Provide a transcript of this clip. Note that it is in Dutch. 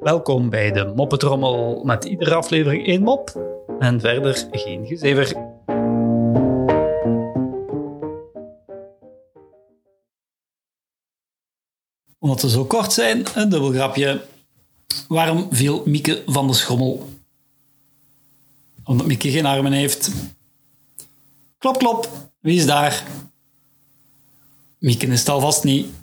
Welkom bij de Moppetrommel met iedere aflevering één mop en verder geen gezever. Omdat we zo kort zijn, een dubbelgrapje. Waarom viel Mieke van de schommel? Omdat Mieke geen armen heeft. Klop, klop. Wie is daar? Mieke is het alvast niet.